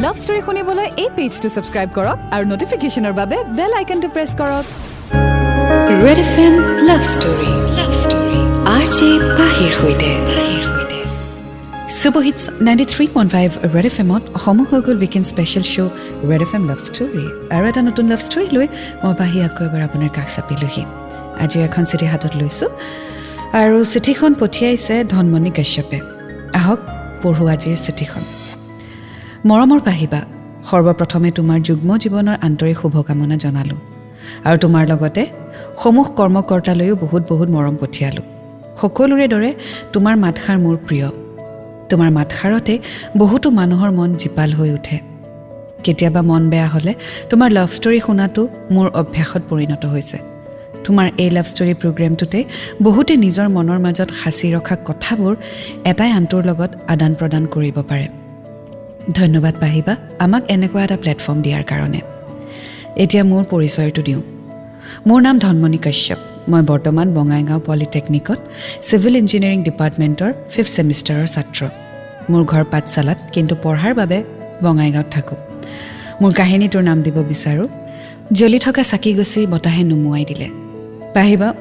Love story শুনিবলৈ এই পেজটো subscribe কৰক আৰু নটিফিকেশ্যনৰ বাবে বেল আইকনটো প্ৰেছ কৰক। Red F M love story love story R J পাহিৰ সৈতে। Super hits ninety three point five red F এমত হৈ গ'ল weekend special show' red F M love story আৰু এটা নতুন লাভ ষ্টৰী লৈ মই পাহি আকৌ এবাৰ আপোনাৰ কাষ চাপিলোহি। আজি এখন চিঠি হাতত লৈছোঁ। আৰু চিঠিখন পঠিয়াইছে ধনমণি কাশ্যপে। আহক পঢ়ো আজিৰ চিঠিখন। মৰমৰ পাহিবা সৰ্বপ্ৰথমে তোমাৰ যুগ্ম জীৱনৰ আন্তৰিক শুভকামনা জনালোঁ আৰু তোমাৰ লগতে সমূহ কৰ্মকৰ্তালৈও বহুত বহুত মৰম পঠিয়ালোঁ। সকলোৰে দৰে তোমাৰ মাতষাৰ মোৰ প্ৰিয়। তোমাৰ মাতষাৰতে বহুতো মানুহৰ মন জীপাল হৈ উঠে। কেতিয়াবা মন বেয়া হ'লে তোমাৰ লাভ ষ্টৰী শুনাটো মোৰ অভ্যাসত পৰিণত হৈছে। তোমাৰ এই লাভ ষ্টৰী প্ৰগ্ৰেমটোতে বহুতে নিজৰ মনৰ মাজত সাঁচি ৰখা কথাবোৰ এটাই আনটোৰ লগত আদান প্ৰদান কৰিব পাৰে। ধন্যবাদ পাহিবা আমাক এনেকুৱা এটা প্লেটফৰ্ম দিয়াৰ কাৰণে। এতিয়া মোৰ পৰিচয়টো দিওঁ। মোৰ নাম ধনমণি কাশ্যপ। মই বৰ্তমান বঙাইগাঁও পলিটেকনিকত চিভিল ইঞ্জিনিয়াৰিং ডিপাৰ্টমেণ্টৰ ফিফ্থ ছেমিষ্টাৰৰ ছাত্ৰ। মোৰ ঘৰ পাঠশালাত কিন্তু পঢ়াৰ বাবে বঙাইগাঁৱত থাকোঁ। মোৰ কাহিনীটোৰ নাম দিব বিচাৰোঁ। জ্বলি থকা চাকি গুচি বতাহে নুমুৱাই দিলে। পাহিবা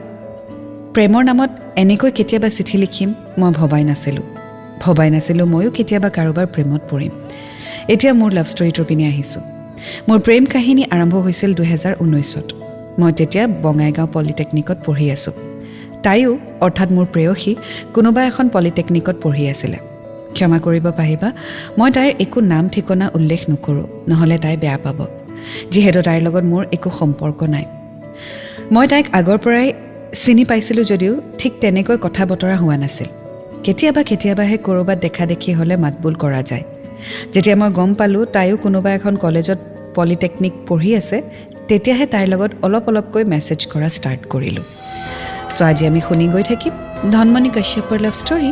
প্ৰেমৰ নামত এনেকৈ কেতিয়াবা চিঠি লিখিম মই ভবাই নাছিলোঁ। ভবাই নাছিলোঁ ময়ো কেতিয়াবা কাৰোবাৰ প্ৰেমত পৰিম। এতিয়া মোৰ লাভ ষ্টৰীটোৰ পিনে আহিছোঁ। মোৰ প্ৰেম কাহিনী আৰম্ভ হৈছিল দুহেজাৰ ঊনৈছত মই তেতিয়া বঙাইগাঁও পলিটেকনিকত পঢ়ি আছোঁ। তাইও অৰ্থাৎ মোৰ প্ৰেয়সী কোনোবা এখন পলিটেকনিকত পঢ়ি আছিলে। ক্ষমা কৰিব পাৰিবা মই তাইৰ একো নাম ঠিকনা উল্লেখ নকৰোঁ নহ'লে তাই বেয়া পাব যিহেতু তাইৰ লগত মোৰ একো সম্পৰ্ক নাই। মই তাইক আগৰ পৰাই চিনি পাইছিলোঁ যদিও ঠিক তেনেকৈ কথা বতৰা হোৱা নাছিল। কেতিয়াবা কেতিয়াবাহে ক'ৰবাত দেখা দেখি হ'লে মাতবোল কৰা যায়। যেতিয়া মই গম পালোঁ তাইও কোনোবা এখন কলেজত পলিটেকনিক পঢ়ি আছে তেতিয়াহে তাইৰ লগত অলপ অলপকৈ মেছেজ কৰা ষ্টাৰ্ট কৰিলোঁ। চ' আজি আমি শুনি গৈ থাকিম ধনমণি কাশ্যপৰ লাভ ষ্টৰী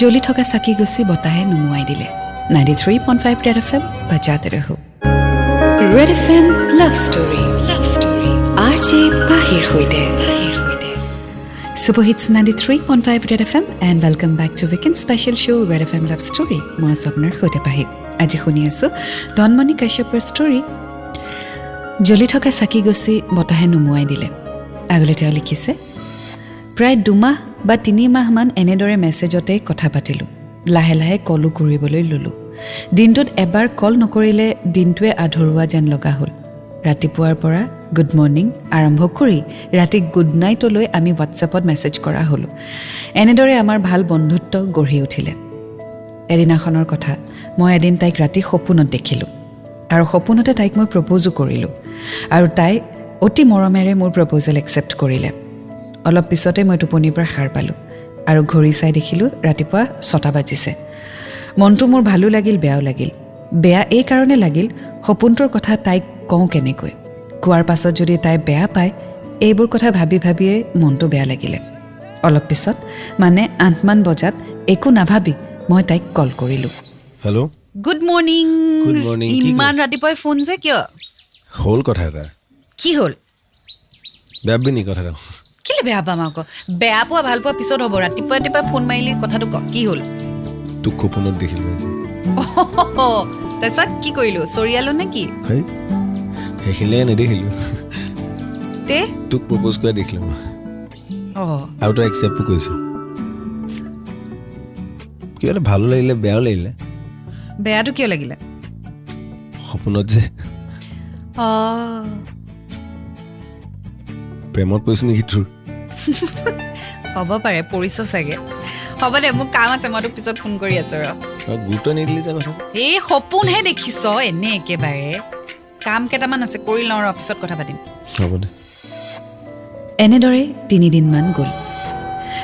জ্বলি থকা চাকি গুচি বতাহে নুমুৱাই দিলে। Ninety three point five red F M বাজাতে ৰহো। Red F M love story love story R J পাহিৰ সৈতে। Five red F M and welcome back to weekend special show' red F M love story মই স্বপ্নৰ সৈতে পাহি আজি শুনি আছোঁ ধনমণি কাশ্যপৰ ষ্টৰী জ্বলি থকা চাকি গছি বতাহে নুমুৱাই দিলে আগলৈ তেওঁ লিখিছে প্ৰায় দুমাহ বা তিনিমাহমান এনেদৰে মেছেজতে কথা পাতিলোঁ। লাহে লাহে কলো কৰিবলৈ ল'লোঁ। দিনটোত এবাৰ কল নকৰিলে দিনটোৱে আধৰুৱা যেন লগা হ'ল। ৰাতিপুৱাৰ পৰা গুড মৰ্ণিং আৰম্ভ কৰি ৰাতি গুড নাইটলৈ আমি হোৱাটছএপত মেছেজ কৰা হ'লোঁ। এনেদৰে আমাৰ ভাল বন্ধুত্ব গঢ়ি উঠিলে। এদিনাখনৰ কথা মই এদিন তাইক ৰাতি সপোনত দেখিলোঁ আৰু সপোনতে তাইক মই প্ৰপ'জো কৰিলোঁ আৰু তাই অতি মৰমেৰে মোৰ প্ৰপ'জেল একচেপ্ট কৰিলে। অলপ পিছতে মই টোপনিৰ পৰা সাৰ পালোঁ আৰু ঘড়ী চাই দেখিলোঁ ৰাতিপুৱা ছটা বাজিছে। মনটো মোৰ ভালো লাগিল বেয়াও লাগিল। বেয়া এই কাৰণে লাগিল সপোনটোৰ কথা তাইক কওঁ কেনেকৈ। কোৱাৰ পাছত যদি তাই বেয়া পায় এইবোৰ কথা ভাবি ভাবিয়ে মনটো বেয়া লাগিলে। অলপ পিছত মানে আঠমান বজাত একো নাভাবি মই তাইক কল কৰিলোঁ। হেল্ল' গুড মৰ্ণিং ইমান? ৰাতিপুৱাই ফোন যে কিয়? হ'ল কথা এটা। কি হ'ল? বেয়া কেলে বেয়া পাম আকৌ? বেয়া পোৱা ভাল পোৱা পিছত হ'ব ৰাতিপুৱা ৰাতিপুৱা ফোন মাৰিলি কথাটো ক কি হ'ল? তোক সপোনত দেখিলোঁ আজি। তাৰপিছত কি কৰিলোঁ? চৰিয়ালো নে কি? সেইখিনিলৈকে নেদেখিলোঁ? তোক প্ৰপ'জ কৰা দেখিলোঁ মই। আৰু তই একচেপ্টো কৰিছ। কিবা এটা ভালো লাগিলে বেয়াও লাগিলে? বেয়াটো কিয় লাগিলে? সপোনত যে। প্ৰেমত পৰিছোঁ নেকি তোৰ? হ'ব পাৰে পৰিছ চাগে। হ'ব দে মোৰ কাম আছে মই তোক পিছত ফোন কৰি আছো ৰ। গুৰুত্ব নিদিলি যে কথাটো। এই সপোনহে দেখিছ এনে একেবাৰে। কাম কেইটামান আছে কৰি লওঁ ৰ পিছত কথা পাতিম। হ'ব দে। এনেদৰে তিনিদিনমান গ'ল।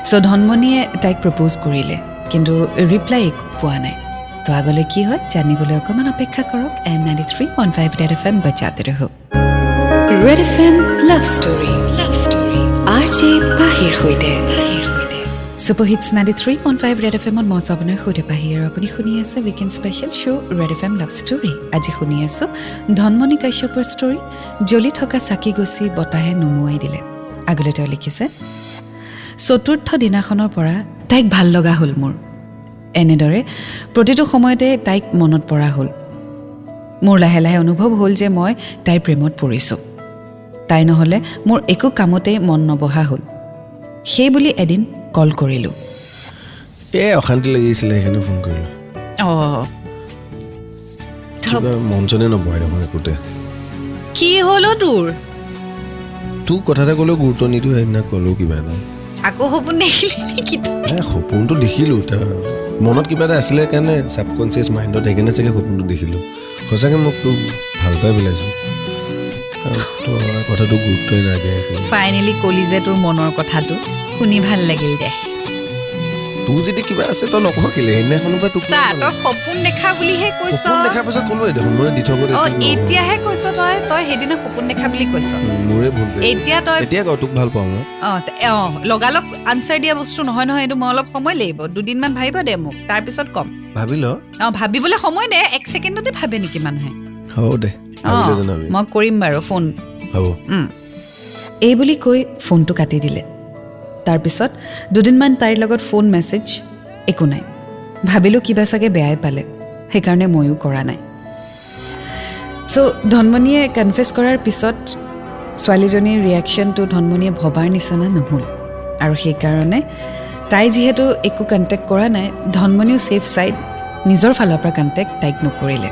চ' ধনমণিয়ে তাইক প্ৰপ'জ কৰিলে কিন্তু ৰিপ্লাই একো পোৱা নাই। তো আগলৈ কি হয় জানিবলৈ অকণমান অপেক্ষা কৰক and ninety three point five red F M বজাতে ৰহো red F M love story. Love story. R J পাহিৰ সৈতে। Super hits ninety three point five red F এমত মই আপোনাৰ সৈতে পাহি আৰু আপুনি শুনি আছে weekend special show' red F M love story আজি শুনি আছোঁ ধনমণি কাশ্যপৰ ষ্টৰী জ্বলি থকা চাকি গছি বতাহে নুমুৱাই দিলে আগলৈ তেওঁ লিখিছে চতুৰ্থ দিনাখনৰ পৰা তাইক ভাল লগা হ'ল মোৰ এনেদৰে প্ৰতিটো সময়তে তাইক মনত পৰা হ'ল মোৰ লাহে লাহে অনুভৱ হ'ল যে মই তাইৰ প্ৰেমত পৰিছোঁ তাই নহ'লে মোৰ একো কামতেই মন নবহা হ'ল সেই বুলি এদিন কল কৰিলোঁ। এই অশান্তি লাগিছিলে সেইকাৰণে ফোন কৰিলোঁ। অঁ। মন চনে নবহে দেখোন একোতে। কি হ'ল তোৰ? তোক কথা এটা ক'লেও গুৰুত্ব নিদিওঁ সেইদিনা ক'লো কিবা এটা। আকৌ সপোন দেখিলি নেকি সপোনটো দেখিলোঁ মনত কিবা এটা আছিলে কাৰণে ছাবকনচিয়াছ মাইণ্ডত সেইকাৰণে চাগে সপোনটো দেখিলোঁ। সঁচাকৈ মোক তোক ভাল পাই পেলাইছোঁ। কথাটো গুৰুত্বই নাই ফাইনেলি কলি যে তোৰ মনৰ কথাটো শুনি ভাল লাগিল দে। তোৰ যদি কিবা আছে তই নকওঁ কেলে সেইদিনাখনৰ পৰা তোক চা তই সপোন দেখা বুলিহে কৈছ। সপোন দেখাৰ পাছত ক'লোৱে দেখোন মই দি থব অ এতিয়াহে কৈছ তই তই সেইদিনা সপোন দেখা বুলি কৈছ। মোৰে ভুল। এতিয়া তই এতিয়া কওঁ তোক ভাল পাওঁ মই। অ লগালগ আনচাৰ দিয়া বস্তু নহয় নহয় এইটো মই অলপ সময় লাগিব। দুদিনমান ভাবিব দে মোক তাৰপিছত ক'ম। ভাবি ল। অ ভাবিবলৈ সময় দে এক ছেকেণ্ডতে ভাবে নেকি মানুহে। হ'ব দে মই কৰিম বাৰু ফোন। হ'ব। এই বুলি কৈ ফোনটো কাটি দিলে। তাৰপিছত দুদিনমান তাইৰ লগত ফোন মেছেজ একো নাই। ভাবিলোঁ কিবা চাগে বেয়াই পালে সেইকাৰণে ময়ো কৰা নাই। চ' ধনমণিয়ে কনফেছ কৰাৰ পিছত ছোৱালীজনীৰ ৰিয়েকশ্যনটো ধনমণিয়ে ভবাৰ নিচিনা নহ'ল। আৰু সেইকাৰণে তাই যিহেতু একো কণ্টেক্ট কৰা নাই ধনমণিও ছেফ ছাইড নিজৰ ফালৰ পৰা কণ্টেক্ট তাইক নকৰিলে।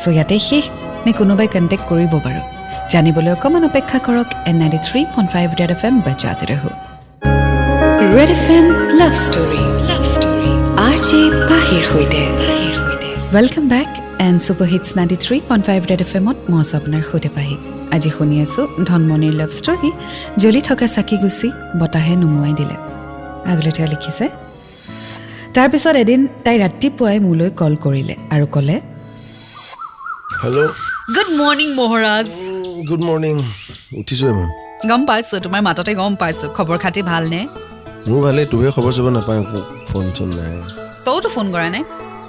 চ' ইয়াতে শেষ নে কোনোবাই কণ্টেক্ট কৰিব বাৰু? জানিবলৈ অকণমান অপেক্ষা কৰক and ninety three point five red F M বজাতে ৰহো। Red F M love story R J পাহিৰ সৈতে। Welcome back and super hits ninety three point five red F এমত মই আছোঁ আপোনাৰ সৈতে পাহি আজি শুনি আছোঁ ধনমণিৰ লাভ ষ্টৰী জ্বলি থকা চাকি গুচি বতাহে নুমুৱাই দিলে। আগলৈ তেওঁ লিখিছে তাৰপিছত এদিন তাই ৰাতিপুৱাই মোলৈ কল কৰিলে আৰু ক'লে hello' good morning Maharaj good morning উঠিছোৱে মই। গম পাইছো তোমাৰ মাততে গম পাইছো। খবৰ খাতি ভালনে? মোৰ ভালেই তোহে খবৰ চবৰ নাপাওঁ একো ফোন চোন নাই। তইতো ফোন কৰা নাই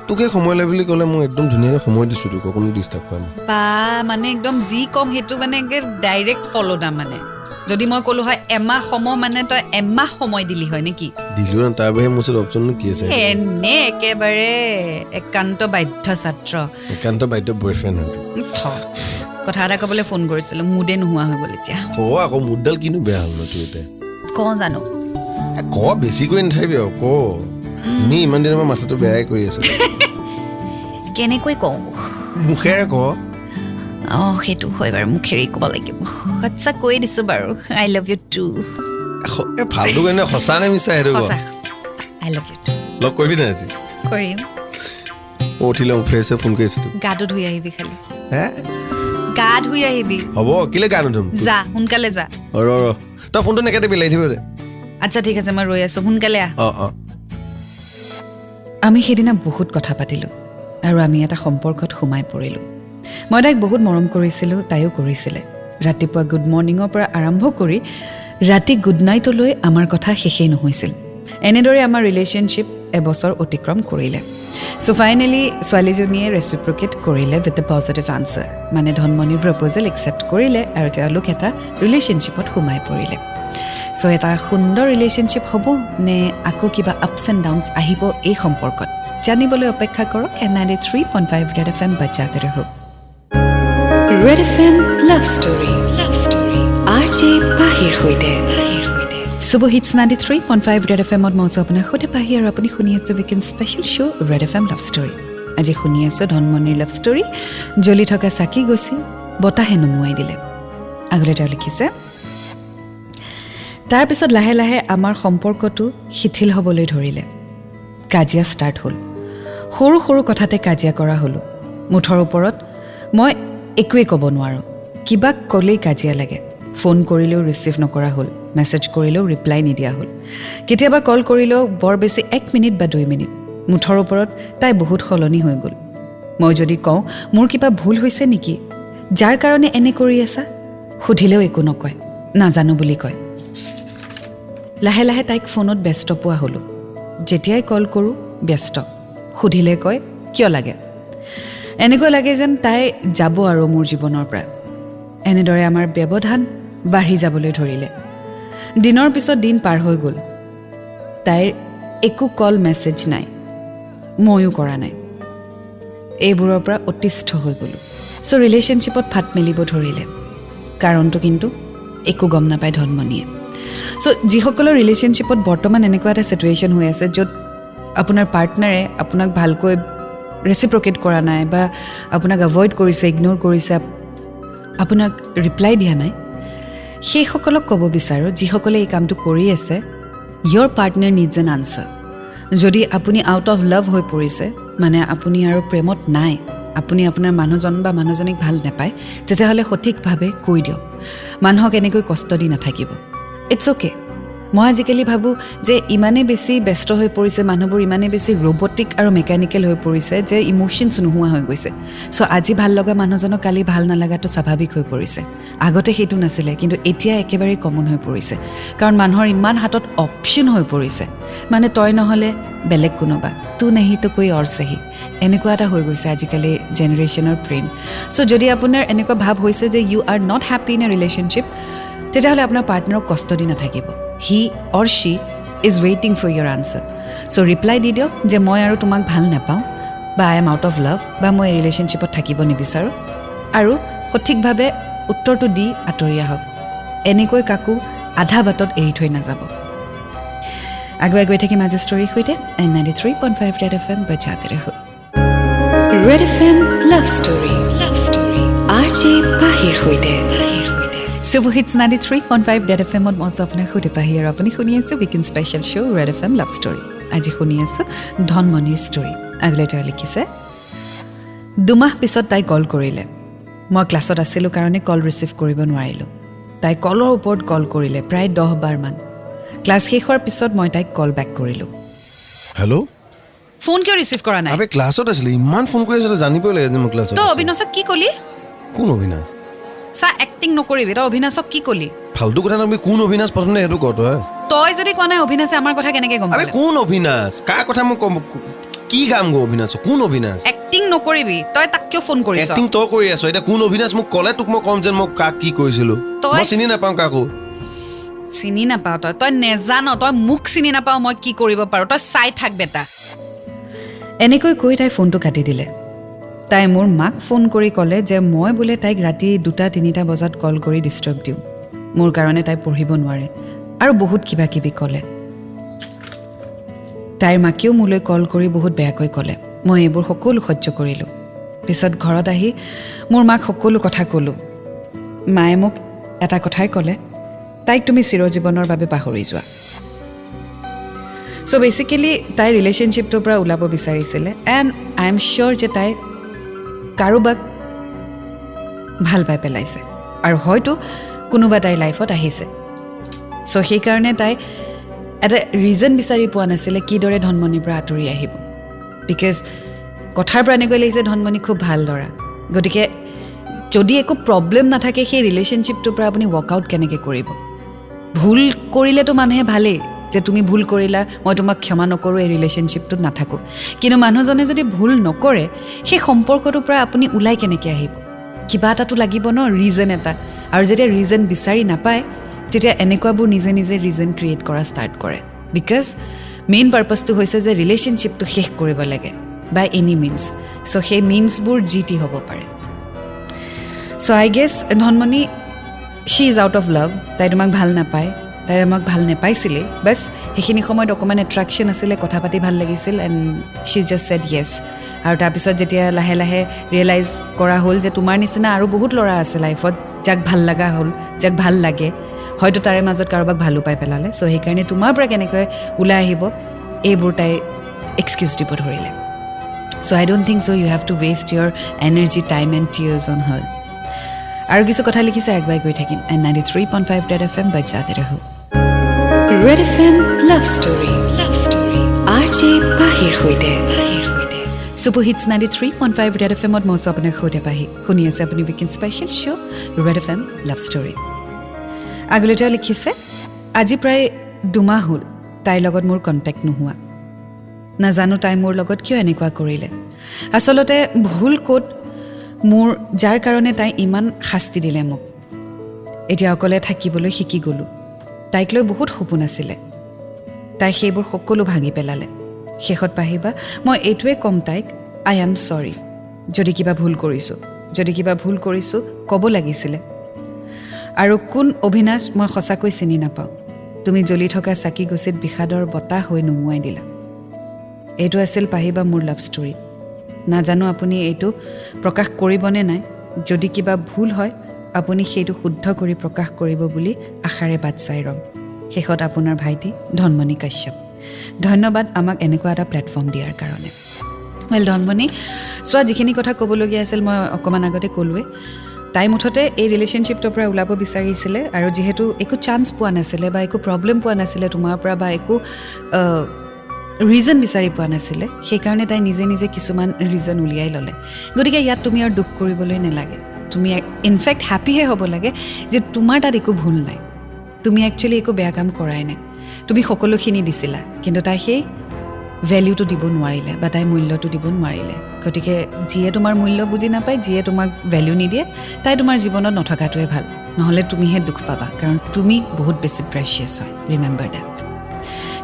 তোকে সময় লাগে বুলি ক'লে মই একদম ধুনীয়াকৈ সময় দিছোঁ তোক অকণো ডিষ্টাৰ্ব কৰা নাই। বা মানে একদম যি ক'ম সেইটো মানে ডাইৰেক্ট ফ'ল' দাম মানে। যদি মই ক'লো হয় এমাহ সময় মানে তই এমাহ সময় দিলি হয় নেকি দিলোঁ না তাৰ বাহিৰে মোৰ ওচৰত কি আছে? এনে একেবাৰে একান্ত বাধ্য ছাত্ৰ একান্ত বাধ্য বয়ফ্ৰেণ্ড কথা এটা ক'বলৈ ফোন কৰিছিলোঁ মুদে নোহোৱা হৈ গ'ল এতিয়া। ক আকৌ মোৰডাল কিনো বেয়া হ'ল ন কওঁ জানো? ক বেছিকৈ নাথাকিবি আৰু ক। এনেই ইমান দিনৰ পৰা মাথাটো বেয়াই কৰি আছে। কেনেকৈ কওঁ? মুখেৰে ক। অঁ সেইটো হয় বাৰু মুখেৰে ক'ব লাগিব। আচ্ছা কৈ দিছোঁ বাৰু আই লাভ ইউ টু ফাল্টু কাৰণে সঁচা নে মিছা সেইটো সঁচা। আই লাভ ইউ টু লগ কৰিবি নাই আজি? কৰিম। মই উঠি লওঁ ফ্ৰেছ হৈ ফোন কৰি আছোঁ তোক গাটো ধুই আহিবি খালি। হে? গা ধুই আহিবি। হ'ব কেলৈ গা নুধুম? যা সোনকালে যা। ৰ ৰ। তই ফোনটো নেকাটিবি লাগি থাকিব আচ্ছা ঠিক আছে মই ৰৈ আছোঁ সোনকালে আহ। অঁ অঁ। আমি সেইদিনা বহুত কথা পাতিলোঁ আৰু আমি এটা সম্পৰ্কত সোমাই পৰিলোঁ। মই তাইক বহুত মৰম কৰিছিলোঁ তাইও কৰিছিলে। ৰাতিপুৱা গুড মৰ্ণিঙৰ পৰা আৰম্ভ কৰি ৰাতি গুড নাইটলৈ আমাৰ কথা শেষেই নহৈছিল। এনেদৰে আমাৰ ৰিলেশ্যনশ্বিপ এবছৰ অতিক্ৰম কৰিলে। চ' ফাইনেলি ছোৱালীজনীয়ে ৰেচিপ্ৰকেট কৰিলে উইথ দ্য পজিটিভ আনচাৰ মানে ধনমণিৰ প্ৰপ'জেল একচেপ্ট কৰিলে আৰু তেওঁলোক এটা ৰিলেশ্যনশ্বিপত সোমাই পৰিলে। চ' এটা সুন্দৰ ৰিলেশ্যনশ্বিপ হ'ব নে আকৌ কিবা আপছ এণ্ড ডাউনছ আহিব এই সম্পৰ্কত। জানিবলৈ অপেক্ষা কৰক and ninety three point five Red F M বাচ্চাতে ৰহ Red F M love story R J পাহিৰ সৈতে hits ninety three point five Red F এমত মই আছোঁ আপোনাৰ সৈতে পাহি আৰু আপুনি শুনি আছে weekend special show' Red F M love story আজি শুনি আছোঁ ধনমণিৰ লাভ ষ্টৰী জ্বলি থকা চাকি গছি বতাহে নুমুৱাই দিলে। আগলৈ তেওঁ লিখিছে তাৰপিছত লাহে লাহে আমাৰ সম্পৰ্কটো শিথিল হ'বলৈ ধৰিলে। কাজিয়া ষ্টাৰ্ট হ'ল। সৰু সৰু কথাতে কাজিয়া কৰা হ'লোঁ। মুঠৰ ওপৰত মই একোৱেই ক'ব নোৱাৰোঁ। কিবা ক'লেই কাজিয়া লাগে। ফোন কৰিলেও ৰিচিভ নকৰা হ'ল। মেছেজ কৰিলেও ৰিপ্লাই নিদিয়া হ'ল। কেতিয়াবা কল কৰিলেও বৰ বেছি এক মিনিট বা দুই মিনিট। মুঠৰ ওপৰত তাই বহুত সলনি হৈ গ'ল। মই যদি কওঁ মোৰ কিবা ভুল হৈছে নেকি? যাৰ কাৰণে এনে কৰি আছা? সুধিলেও একো নকয়। নাজানো বুলি কয়। লাহে লাহে তাইক ফোনত ব্যস্ত পোৱা হ'লোঁ। যেতিয়াই কল কৰোঁ ব্যস্ত। সুধিলে কয় কিয় লাগে? এনেকুৱা লাগে যেন তাই যাব আৰু মোৰ জীৱনৰ পৰা। এনেদৰে আমাৰ ব্যৱধান বাঢ়ি যাবলৈ ধৰিলে। দিনৰ পিছত দিন পাৰ হৈ গ'ল। তাইৰ একো কল মেছেজ নাই। ময়ো কৰা নাই। এইবোৰৰ পৰা অতিষ্ঠ হৈ গ'লোঁ। চ' ৰিলেশ্যনশ্বিপত ফাট মেলিব ধৰিলে। কাৰণটো কিন্তু একো গম নাপায় ধনমণিয়ে। চ' যিসকলৰ ৰিলেশ্যনশ্বিপত বৰ্তমান এনেকুৱা এটা ছিটুৱেশ্যন হৈ আছে য'ত আপোনাৰ পাৰ্টনাৰে আপোনাক ভালকৈ ৰেচিপ্ৰকেট কৰা নাই বা আপোনাক এভইড কৰিছে ইগন'ৰ কৰিছে আপোনাক ৰিপ্লাই দিয়া নাই সেইসকলক ক'ব বিচাৰোঁ যিসকলে এই কামটো কৰি আছে your partner needs an answer যদি আপুনি আউট অফ লাভ হৈ পৰিছে মানে আপুনি আৰু প্ৰেমত নাই আপুনি আপোনাৰ মানুহজন বা মানুহজনীক ভাল নাপায় তেতিয়াহ'লে সঠিকভাৱে কৈ দিয়ক। মানুহক এনেকৈ কষ্ট দি নাথাকিব। ইটছ অ'কে মই আজিকালি ভাবোঁ যে ইমানেই বেছি ব্যস্ত হৈ পৰিছে মানুহবোৰ ইমানেই বেছি ৰবটিক আৰু মেকানিকেল হৈ পৰিছে যে ইম'শ্যনছ নোহোৱা হৈ গৈছে। চ' আজি ভাল লগা মানুহজনক কালি ভাল নালাগাটো স্বাভাৱিক হৈ পৰিছে। আগতে সেইটো নাছিলে কিন্তু এতিয়া একেবাৰে কমন হৈ পৰিছে। কাৰণ মানুহৰ ইমান হাতত অপশ্যন হৈ পৰিছে। মানে তই নহ'লে বেলেগ কোনোবা তো নাহি তো কৈ অৰ চাহি। এনেকুৱা এটা হৈ গৈছে আজিকালি জেনেৰেশ্যনৰ প্ৰেম। চ' যদি আপোনাৰ এনেকুৱা ভাৱ হৈছে যে you are not happy in a relationship তেতিয়াহ'লে আপোনাৰ পাৰ্টনাৰক কষ্ট দি নাথাকিব। He or she is ৱেইটিং for your answer so' reply দি দিয়ক যে মই আৰু তোমাক ভাল নাপাওঁ বা I am out of love বা মই এই ৰিলেশ্যনশ্বিপত থাকিব নিবিচাৰোঁ। আৰু সঠিকভাৱে উত্তৰটো দি আঁতৰি আহক। এনেকৈ কাকো আধা বাটত এৰি থৈ নাযাব। আগুৱাই গৈ থাকিম আজি ষ্টৰীৰ সৈতে and ninety three point five Red F M বজাতে ৰহ Red F M love story love story R J পাহিৰ সৈতে। Super hits ninety three point five Red F এমত মই আপোনাক সুধি পাহি আৰু আপুনি শুনি আছে weekend special show' Red F M love story আজি শুনি আছোঁ ধনমণিৰ ষ্টৰী আগলৈ তেওঁ লিখিছে দুমাহ পিছত তাই কল কৰিলে। মই ক্লাছত আছিলোঁ কাৰণে কল ৰিচিভ কৰিব নোৱাৰিলোঁ। তাই কলৰ ওপৰত কল কৰিলে প্ৰায় দহ বাৰমান ক্লাছ শেষ হোৱাৰ পিছত মই তাইক কল বেক কৰিলোঁ। হেল্ল' ফোন কিয় ৰিচিভ কৰা নাই? ক্লাছত আছিলে ইমান ফোন কৰি আছিলে জানিবই লাগে মই ক্লাছত তই। অবিনাশক কি ক'লি? কোন অবিনাশ? চা এক্টিং নকৰিবি তই অবিনাশক কি ক'লি? ফাল্টু কথা নকবি কোন অবিনাশ প্ৰথমে সেইটো ক তই? তই যদি কোৱা নাই অবিনাশে আমাৰ কথা কেনেকে গম পালে? কোন অবিনাশ? কাৰ কথা মই কম কি কাম গো অবিনাশ? কোন অবিনাশ? এক্টিং নকৰিবি তই তাক কিয় ফোন কৰিছ? এক্টিং তই কৰি আছ এতিয়া কোন অবিনাশ মোক ক'লে তোক মই ক'ম যেন মই কাক কি কৰিছিলো তই- মই চিনি নাপাওঁ কাকো। চিনি নাপাওঁ তই তই নেজান তই মোক চিনি নাপাওঁ মই কি কৰিব পাৰোঁ তই চাই থাক বেটা। এনেকৈ কৈ তাই ফোনটো কাটি দিলে। তাই মোৰ মাক ফোন কৰি ক'লে যে মই বোলে তাইক ৰাতি দুটা তিনিটা বজাত কল কৰি ডিষ্টাৰ্ব দিওঁ। মোৰ কাৰণে তাই পঢ়িব নোৱাৰে আৰু বহুত কিবা কিবি ক'লে। তাইৰ মাকেও মোলৈ কল কৰি বহুত বেয়াকৈ ক'লে। মই এইবোৰ সকলো সহ্য কৰিলোঁ। পিছত ঘৰত আহি মোৰ মাক সকলো কথা ক'লোঁ। মায়ে মোক এটা কথাই ক'লে তাইক তুমি চিৰজীৱনৰ বাবে পাহৰি যোৱা। চ' বেচিকেলি তাই ৰিলেশ্যনশ্বিপটোৰ পৰা ওলাব বিচাৰিছিলে এণ্ড আই এম চিয়'ৰ যে তাই কাৰোবাক ভাল পাই পেলাইছে। আৰু হয়তো কোনোবা তাইৰ লাইফত আহিছে। চ' সেইকাৰণে তাই এটা ৰিজন বিচাৰি পোৱা নাছিলে কিদৰে ধনমণিৰ পৰা আঁতৰি আহিব। বিকজ কথাৰ পৰা এনেকৈ লাগিছে ধনমণি খুব ভাল ল'ৰা। গতিকে যদি একো প্ৰব্লেম নাথাকে সেই ৰিলেশ্যনশ্বিপটোৰ পৰা আপুনি ৱৰ্কআউট কেনেকৈ কৰিব? ভুল কৰিলেতো মানুহে ভালেই। যে তুমি ভুল কৰিলা মই তোমাক ক্ষমা নকৰোঁ এই ৰিলেশ্যনশ্বিপটোত নাথাকোঁ। কিন্তু মানুহজনে যদি ভুল নকৰে সেই সম্পৰ্কটোৰ পৰা আপুনি ওলাই কেনেকৈ আহিব? কিবা এটাতো লাগিব ন ৰিজন এটা। আৰু যেতিয়া ৰিজন বিচাৰি নাপায় তেতিয়া এনেকুৱাবোৰ নিজে নিজে ৰিজন ক্ৰিয়েট কৰা ষ্টাৰ্ট কৰে। বিকজ মেইন পাৰ্পাছটো হৈছে যে ৰিলেশ্যনশ্বিপটো শেষ কৰিব লাগে বাই এনি মিনছ চ' সেই মিনছবোৰ যি টি হ'ব পাৰে। So I guess Dhanmoni she is out of love তাই তোমাক ভাল নাপায়। তাই আমাক ভাল নাপাইছিলেই বাছ সেইখিনি সময়ত অকণমান এট্ৰেকশ্যন আছিলে কথা পাতি ভাল লাগিছিল and she just said yes আৰু তাৰপিছত যেতিয়া লাহে লাহে ৰিয়েলাইজ কৰা হ'ল যে তোমাৰ নিচিনা আৰু বহুত ল'ৰা আছে লাইফত যাক ভাল লগা হ'ল যাক ভাল লাগে হয়তো তাৰে মাজত কাৰোবাক ভালো পাই পেলালে। চ' সেইকাৰণে তোমাৰ পৰা কেনেকৈ ওলাই আহিব এইবোৰ তাই এক্সকিউজ দিব ধৰিলে। So' I don't think so' you have to waste your energy time and tears on her আৰু কিছু কথা লিখিছে আগুৱাই গৈ থাকিম। And ninety three point five Red F M বজাতে ৰহো। Red F M love story love story R J পাহিৰ সৈতে super hits ninety three point five Red F এমত মই আছোঁ আপোনাৰ সৈতে পাহি। শুনি আছে আপুনি weekend special show' Red F M love story আগলৈ তেওঁ লিখিছে আজি প্ৰায় দুমাহ হ'ল তাইৰ লগত মোৰ কণ্টেক্ট নোহোৱা। নাজানো তাই মোৰ লগত কিয় এনেকুৱা কৰিলে। আচলতে ভুল ক'ত মোৰ যাৰ কাৰণে তাই ইমান শাস্তি দিলে মোক। এতিয়া অকলে থাকিবলৈ শিকি গ'লোঁ। তাইক লৈ বহুত সপোন আছিলে। তাই সেইবোৰ সকলো ভাঙি পেলালে। শেষত পাহিবা মই এইটোৱে ক'ম তাইক আই এম চৰি যদি কিবা ভুল কৰিছোঁ যদি কিবা ভুল কৰিছোঁ ক'ব লাগিছিলে। আৰু কোন অভিনাশ মই সঁচাকৈ চিনি নাপাওঁ। তুমি জ্বলি থকা চাকি গছিত বিষাদৰ বতাহ হৈ নুমুৱাই দিলা। এইটো আছিল পাহিবা মোৰ লাভ ষ্টৰী নাজানো আপুনি এইটো প্ৰকাশ কৰিবনে নাই। যদি কিবা ভুল হয় আপুনি সেইটো শুদ্ধ কৰি প্ৰকাশ কৰিব বুলি আশাৰে বাট চাই ৰ'ম। শেষত আপোনাৰ ভাইটি ধনমণি কাশ্যপ। ধন্যবাদ আমাক এনেকুৱা এটা প্লেটফৰ্ম দিয়াৰ কাৰণে। ৱেল ধনমণি চোৱা যিখিনি কথা ক'বলগীয়া আছিল মই অকণমান আগতে ক'লোৱে। তাই মুঠতে এই ৰিলেশ্যনশ্বিপটোৰ পৰা ওলাব বিচাৰিছিলে আৰু যিহেতু একো চান্স পোৱা নাছিলে বা একো প্ৰব্লেম পোৱা নাছিলে তোমাৰ পৰা বা একো ৰিজন বিচাৰি পোৱা নাছিলে সেইকাৰণে তাই নিজে নিজে কিছুমান ৰিজন উলিয়াই ল'লে। গতিকে ইয়াত তুমি আৰু দুখ কৰিবলৈ নালাগে। তুমি ইনফেক্ট হেপ্পীহে হ'ব লাগে যে তোমাৰ তাত একো ভুল নাই। তুমি একচুৱেলি একো বেয়া কাম কৰাই নাই। তুমি সকলোখিনি দিছিলা কিন্তু তাই সেই ভেলিউটো দিব নোৱাৰিলে বা তাই মূল্যটো দিব নোৱাৰিলে। গতিকে যিয়ে তোমাৰ মূল্য বুজি নাপায় যিয়ে তোমাক ভেলিউ নিদিয়ে তাই তোমাৰ জীৱনত নথকাটোৱে ভাল। নহ'লে তুমিহে দুখ পাবা কাৰণ তুমি বহুত বেছি প্ৰেচিয়াছ হয়। Remember that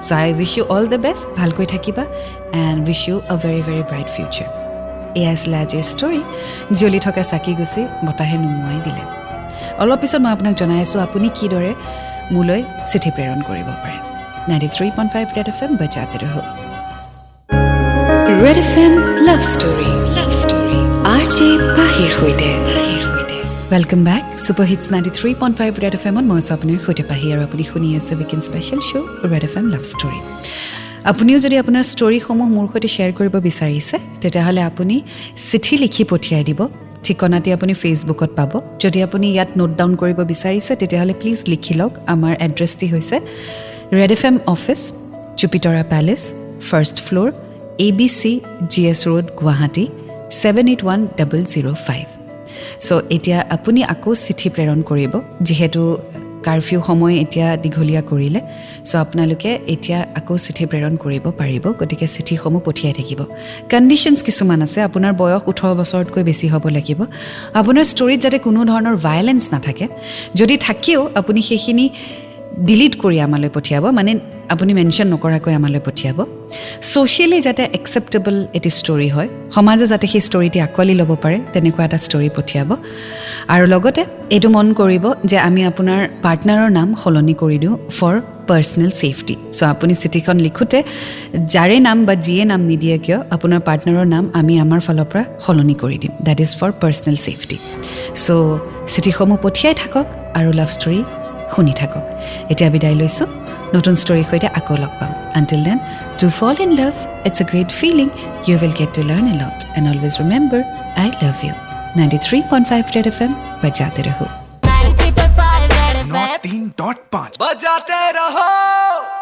so' I wish you all the best ভালকৈ থাকিবা and wish you a very very bright future এয়া আছিলে আজিৰ ষ্টৰী জ্বলি থকা চাকি গুচি বতাহে নুমুৱাই দিলে। অলপ পিছত মই আপোনাক জনাই আছোঁ আপুনি কিদৰে মোলৈ চিঠি প্ৰেৰণ কৰিব পাৰে। Ninety three point five Red F M বজাতে ৰহ Red F M love story love story R J পাহিৰ সৈতে। Welcome back super hits ninety three point five Red F এমত মই আছোঁ আপোনাৰ সৈতে পাহি আৰু আপুনি শুনি আছে weekend special show' Red F M love story আপুনিও যদি আপোনাৰ ষ্টৰীসমূহ মোৰ সৈতে শ্বেয়াৰ কৰিব বিচাৰিছে তেতিয়াহ'লে আপুনি চিঠি লিখি পঠিয়াই দিব। ঠিকনাটি আপুনি ফেচবুকত পাব। যদি আপুনি ইয়াত নোট ডাউন কৰিব বিচাৰিছে তেতিয়াহ'লে প্লিজ লিখি লওক। আমাৰ এড্ৰেছটি হৈছে Red F M office Jupitara palace first floor A B C G S road Guwahati seven eight one double zero' five so' এতিয়া আপুনি আকৌ চিঠি প্ৰেৰণ কৰিব যিহেতু কাৰফিউ সময় এতিয়া দীঘলীয়া কৰিলে। চ' আপোনালোকে এতিয়া আকৌ চিঠি প্ৰেৰণ কৰিব পাৰিব গতিকে চিঠিসমূহ পঠিয়াই থাকিব। কণ্ডিশ্যনছ কিছুমান আছে আপোনাৰ বয়স ওঠৰ বছৰতকৈ বেছি হ'ব লাগিব। আপোনাৰ ষ্টৰীত যাতে কোনো ধৰণৰ ভায়লেঞ্চ নাথাকে। যদি থাকেও আপুনি সেইখিনি ডিলিট কৰি আমালৈ পঠিয়াব মানে আপুনি মেনশ্যন নকৰাকৈ আমালৈ পঠিয়াব। ছ'চিয়েলি যাতে একচেপ্টেবল এটি ষ্টৰী হয় সমাজে যাতে সেই ষ্টৰীটি আঁকোৱালি ল'ব পাৰে তেনেকুৱা এটা ষ্টৰী পঠিয়াব। আৰু লগতে এইটো মন কৰিব যে আমি আপোনাৰ পাৰ্টনাৰৰ নাম সলনি কৰি দিওঁ ফৰ পাৰ্চনেল ছেফটি চ' আপুনি চিঠিখন লিখোঁতে যাৰে নাম বা যিয়ে নাম নিদিয়ে কিয় আপোনাৰ পাৰ্টনাৰৰ নাম আমি আমাৰ ফালৰ পৰা সলনি কৰি দিম। That is for personal safety so' চিঠিসমূহ পঠিয়াই থাকক আৰু লাভ ষ্টৰী শুনি থাকক এতিয়া বিদায় লৈছোঁ নতুন ষ্টৰীৰ সৈতে আকৌ লগ পাম until then to fall in love it's a great feeling you will get to learn a lot and always remember I love you ninety three point five red F M বজাতে ৰহো नौ तीन डॉट पाँच बजाते रहो